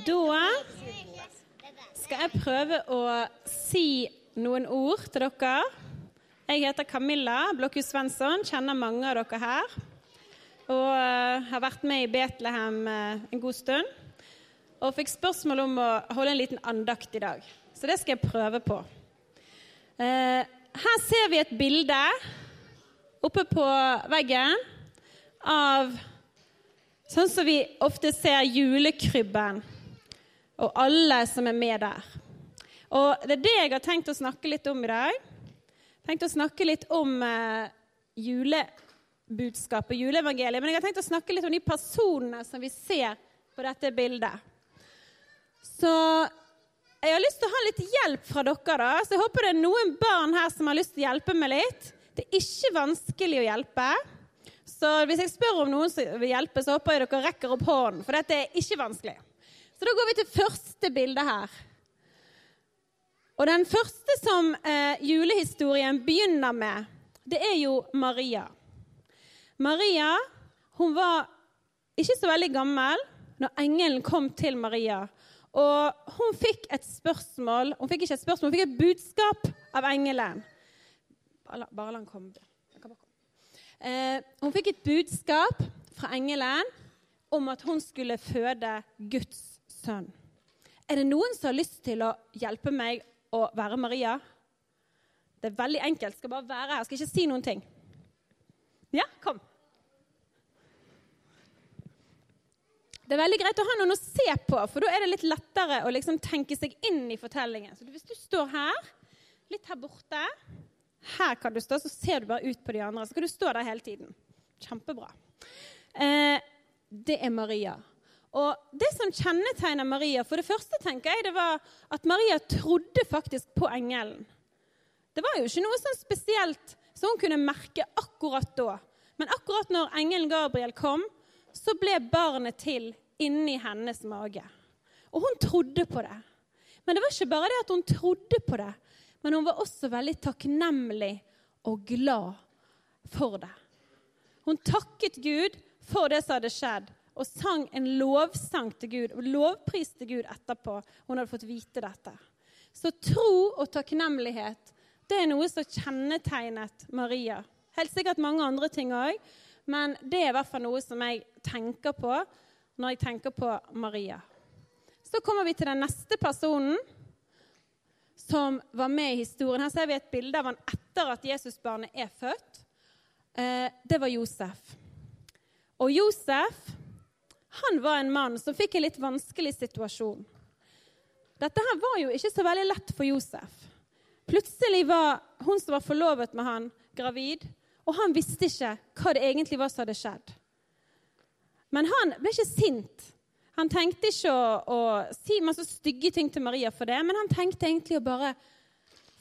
Da skal jeg prøve å si noen ord til dere. Jeg heter Camilla Blokhus Svensson, kjenner mange av dere her. Og eh, har vært med i Betlehem eh, en god stund. Og fikk spørsmål om å holde en liten andakt i dag. Så det skal jeg prøve på. Eh, her ser vi et bilde oppe på veggen av sånn som vi ofte ser julekrybben og alle som er med der. Og Det er det jeg har tenkt å snakke litt om i dag. Tenkt å snakke litt om eh, julebudskapet, juleevangeliet. Men jeg har tenkt å snakke litt om de personene som vi ser på dette bildet. Så jeg har lyst til å ha litt hjelp fra dere. da, så Jeg håper det er noen barn her som har lyst til å hjelpe meg litt. Det er ikke vanskelig å hjelpe. Så hvis jeg spør om noen som vil hjelpe, så håper jeg dere rekker opp hånden. For dette er ikke vanskelig. Så da går vi til første bilde her. Og den første som eh, julehistorien begynner med, det er jo Maria. Maria hun var ikke så veldig gammel når engelen kom til Maria. Og hun fikk et spørsmål Hun fikk ikke et spørsmål, hun fikk et budskap av engelen. Bare, la han komme. Eh, hun fikk et budskap fra engelen om at hun skulle føde Guds sønn. Er det noen som har lyst til å hjelpe meg å være Maria? Det er veldig enkelt. Skal bare være her. Skal ikke si noen ting. Ja, kom. Det er veldig greit å ha noen å se på, for da er det litt lettere å liksom tenke seg inn i fortellingen. Så Hvis du står her, litt her borte Her kan du stå, så ser du bare ut på de andre. Så kan du stå der hele tiden. Kjempebra. Eh, det er Maria. Og det som kjennetegner Maria For det første tenker jeg det var at Maria trodde faktisk på engelen. Det var jo ikke noe sånn spesielt som hun kunne merke akkurat da. Men akkurat når engelen Gabriel kom, så ble barnet til inni hennes mage. Og hun trodde på det. Men det var ikke bare det at hun trodde på det, men hun var også veldig takknemlig og glad for det. Hun takket Gud for det som hadde skjedd, og sang en lovsang til Gud og lovpriste Gud etterpå. Hun hadde fått vite dette. Så tro og takknemlighet det er noe som kjennetegnet Maria. Helt sikkert mange andre ting òg, men det er i hvert fall noe som jeg tenker på når jeg tenker på Maria. Så kommer vi til den neste personen som var med i historien. Her ser vi et bilde av han etter at Jesusbarnet er født. Eh, det var Josef. Og Josef han var en mann som fikk en litt vanskelig situasjon. Dette her var jo ikke så veldig lett for Josef. Plutselig var hun som var forlovet med han, gravid, og han visste ikke hva det egentlig var som hadde skjedd. Men han ble ikke sint. Han tenkte ikke å, å si masse stygge ting til Maria for det, men han tenkte egentlig å bare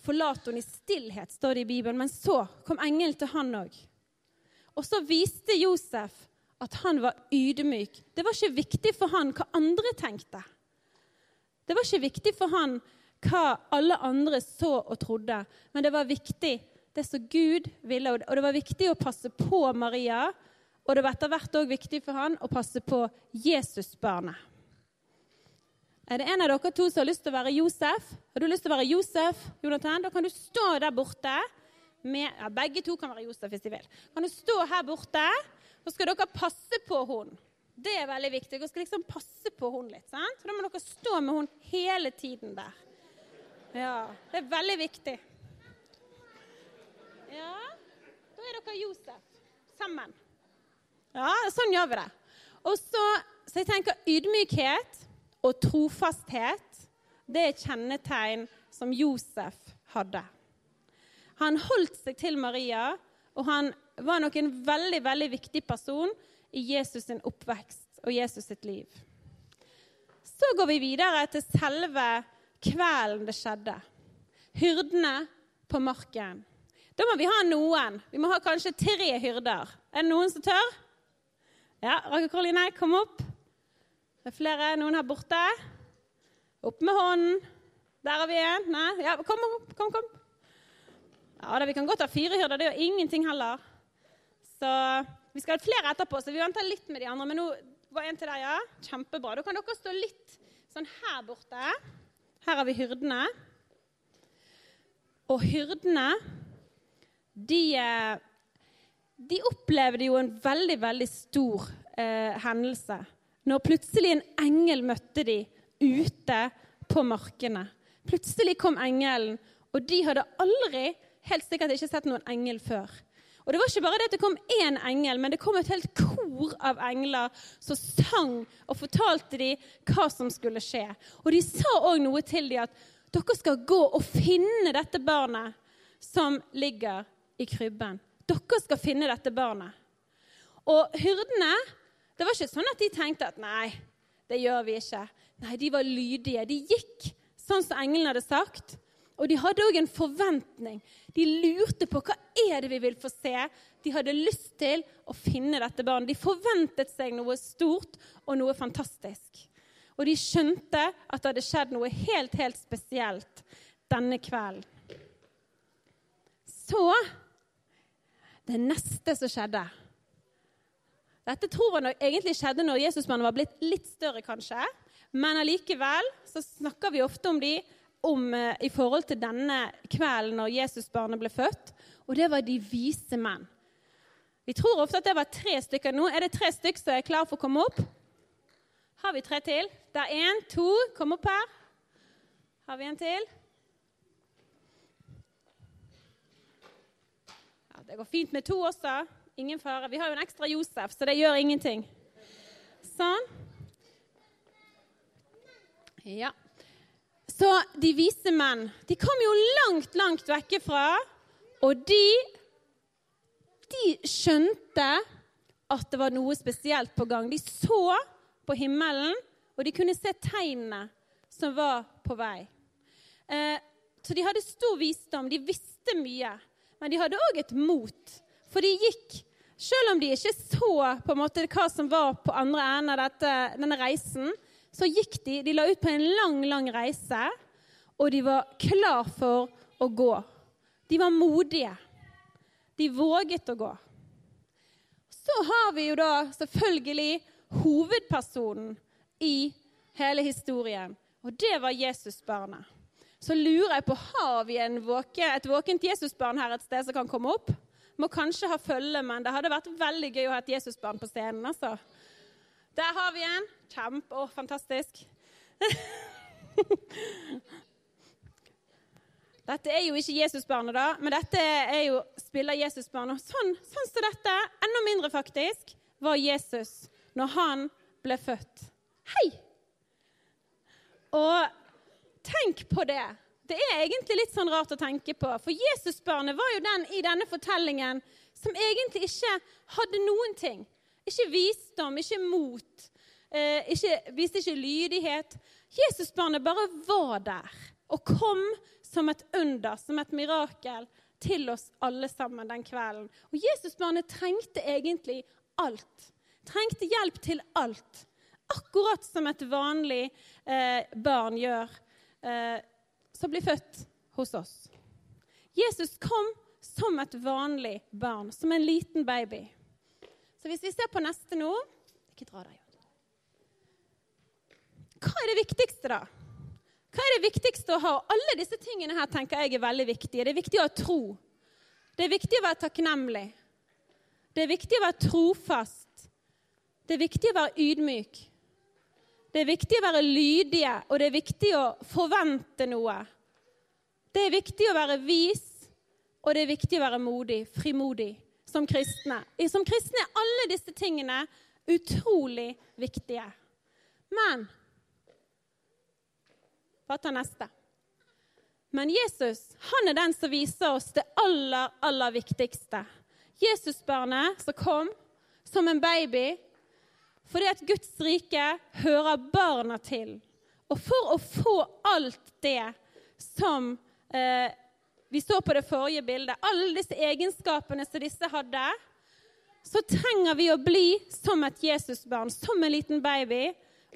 forlate henne i stillhet, står det i Bibelen. Men så kom engelen til han òg. Og så viste Josef at han var ydmyk. Det var ikke viktig for han hva andre tenkte. Det var ikke viktig for han hva alle andre så og trodde, men det var viktig det som Gud ville. Og det var viktig å passe på Maria, og det var etter hvert òg viktig for han å passe på Jesusbarnet. Er det en av dere to som har lyst til å være Josef? Har du lyst til å være Josef, Jonathan? Da kan du stå der borte. Med, ja, begge to kan være Josef hvis de vil. Kan du stå her borte så skal dere passe på henne. Det er veldig viktig. Dere skal liksom passe på henne litt. sant? Så da må dere stå med henne hele tiden der. Ja, Det er veldig viktig. Ja, da er dere Josef sammen. Ja, sånn gjør vi det. Og så, så jeg tenker ydmykhet og trofasthet, det er kjennetegn som Josef hadde. Han holdt seg til Maria, og han var nok en veldig veldig viktig person i Jesus sin oppvekst og Jesus sitt liv. Så går vi videre til selve kvelden det skjedde. Hyrdene på marken. Da må vi ha noen. Vi må ha kanskje tre hyrder. Er det noen som tør? Ja, Rakel Karoline, kom opp. Det er flere. Noen her borte. Opp med hånden. Der har vi en. Nei, ja, kom, kom, kom. Ja, da, Vi kan godt ha fire hyrder. Det gjør ingenting heller. Så Vi skal ha flere etterpå, så vi venter litt med de andre. Men nå var en til deg, ja. Kjempebra. Da kan dere stå litt sånn her borte. Her har vi hyrdene. Og hyrdene, de, eh, de opplevde jo en veldig, veldig stor eh, hendelse. Når plutselig en engel møtte de ute på markene. Plutselig kom engelen, og de hadde aldri helt sikkert ikke sett noen engel før. Og Det var ikke bare det at det kom én engel, men det kom et helt kor av engler som sang og fortalte dem hva som skulle skje. Og de sa òg noe til dem at dere skal gå og finne dette barnet som ligger i krybben. Dere skal finne dette barnet. Og hyrdene Det var ikke sånn at de tenkte at nei, det gjør vi ikke. Nei, de var lydige. De gikk sånn som englene hadde sagt. Og de hadde òg en forventning. De lurte på hva er det vi vil få se. De hadde lyst til å finne dette barnet. De forventet seg noe stort og noe fantastisk. Og de skjønte at det hadde skjedd noe helt, helt spesielt denne kvelden. Så Det neste som skjedde Dette tror jeg egentlig skjedde når Jesusmannen var blitt litt større, kanskje. Men allikevel så snakker vi ofte om de om, eh, i forhold til denne kvelden når Jesusbarnet ble født, og det var de vise menn. Vi tror ofte at det var tre stykker. Nå er det tre stykker som er klare for å komme opp. Har vi tre til? Det er én, to. Kom opp her. Har vi en til? Ja, det går fint med to også. Ingen fare. Vi har jo en ekstra Josef, så det gjør ingenting. Sånn. Ja. Så de vise menn de kom jo langt, langt vekke fra, og de, de skjønte at det var noe spesielt på gang. De så på himmelen, og de kunne se tegnene som var på vei. Eh, så de hadde stor visdom. De visste mye. Men de hadde òg et mot. For de gikk, selv om de ikke så på en måte hva som var på andre enden av denne reisen, så gikk de De la ut på en lang, lang reise og de var klar for å gå. De var modige. De våget å gå. Så har vi jo da selvfølgelig hovedpersonen i hele historien, og det var Jesusbarnet. Så lurer jeg på har vi våke, et våkent Jesusbarn her et sted som kan komme opp. Må kanskje ha følge, men det hadde vært veldig gøy å ha et Jesusbarn på scenen. altså. Der har vi en. Kjempe, å, fantastisk. Dette er jo ikke Jesusbarnet, da, men dette er jo spiller Jesusbarnet. Sånn, sånn som dette, enda mindre faktisk, var Jesus når han ble født. Hei! Og tenk på det. Det er egentlig litt sånn rart å tenke på. For Jesusbarnet var jo den i denne fortellingen som egentlig ikke hadde noen ting. Ikke visdom, ikke mot, ikke, viste ikke lydighet. Jesusbarnet bare var der og kom som et under, som et mirakel, til oss alle sammen den kvelden. Og Jesusbarnet trengte egentlig alt. Trengte hjelp til alt. Akkurat som et vanlig eh, barn gjør, eh, som blir født hos oss. Jesus kom som et vanlig barn, som en liten baby. Så hvis vi ser på neste nå Ikke dra deg er det viktigste, da? Hva er det viktigste å ha? Alle disse tingene her tenker jeg er veldig viktige. Det er viktig å ha tro. Det er viktig å være takknemlig. Det er viktig å være trofast. Det er viktig å være ydmyk. Det er viktig å være lydige, og det er viktig å forvente noe. Det er viktig å være vis, og det er viktig å være modig, frimodig, som kristne. Som kristne er alle disse tingene utrolig viktige. Men bare ta neste. Men Jesus han er den som viser oss det aller, aller viktigste. Jesusbarnet som kom som en baby fordi at Guds rike hører barna til. Og for å få alt det som eh, vi så på det forrige bildet, alle disse egenskapene som disse hadde, så trenger vi å bli som et Jesusbarn, som en liten baby,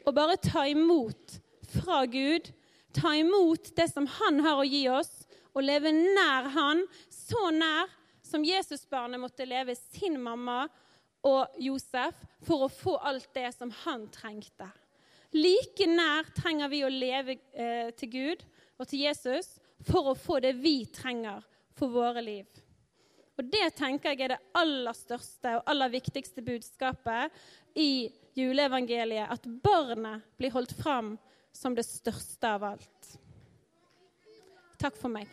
og bare ta imot fra Gud ta imot det som han har å gi oss, og leve nær han, så nær som Jesusbarnet måtte leve sin mamma og Josef for å få alt det som han trengte. Like nær trenger vi å leve eh, til Gud og til Jesus for å få det vi trenger for våre liv. Og Det tenker jeg er det aller største og aller viktigste budskapet i juleevangeliet. At barnet blir holdt fram som det største av alt. Takk for meg.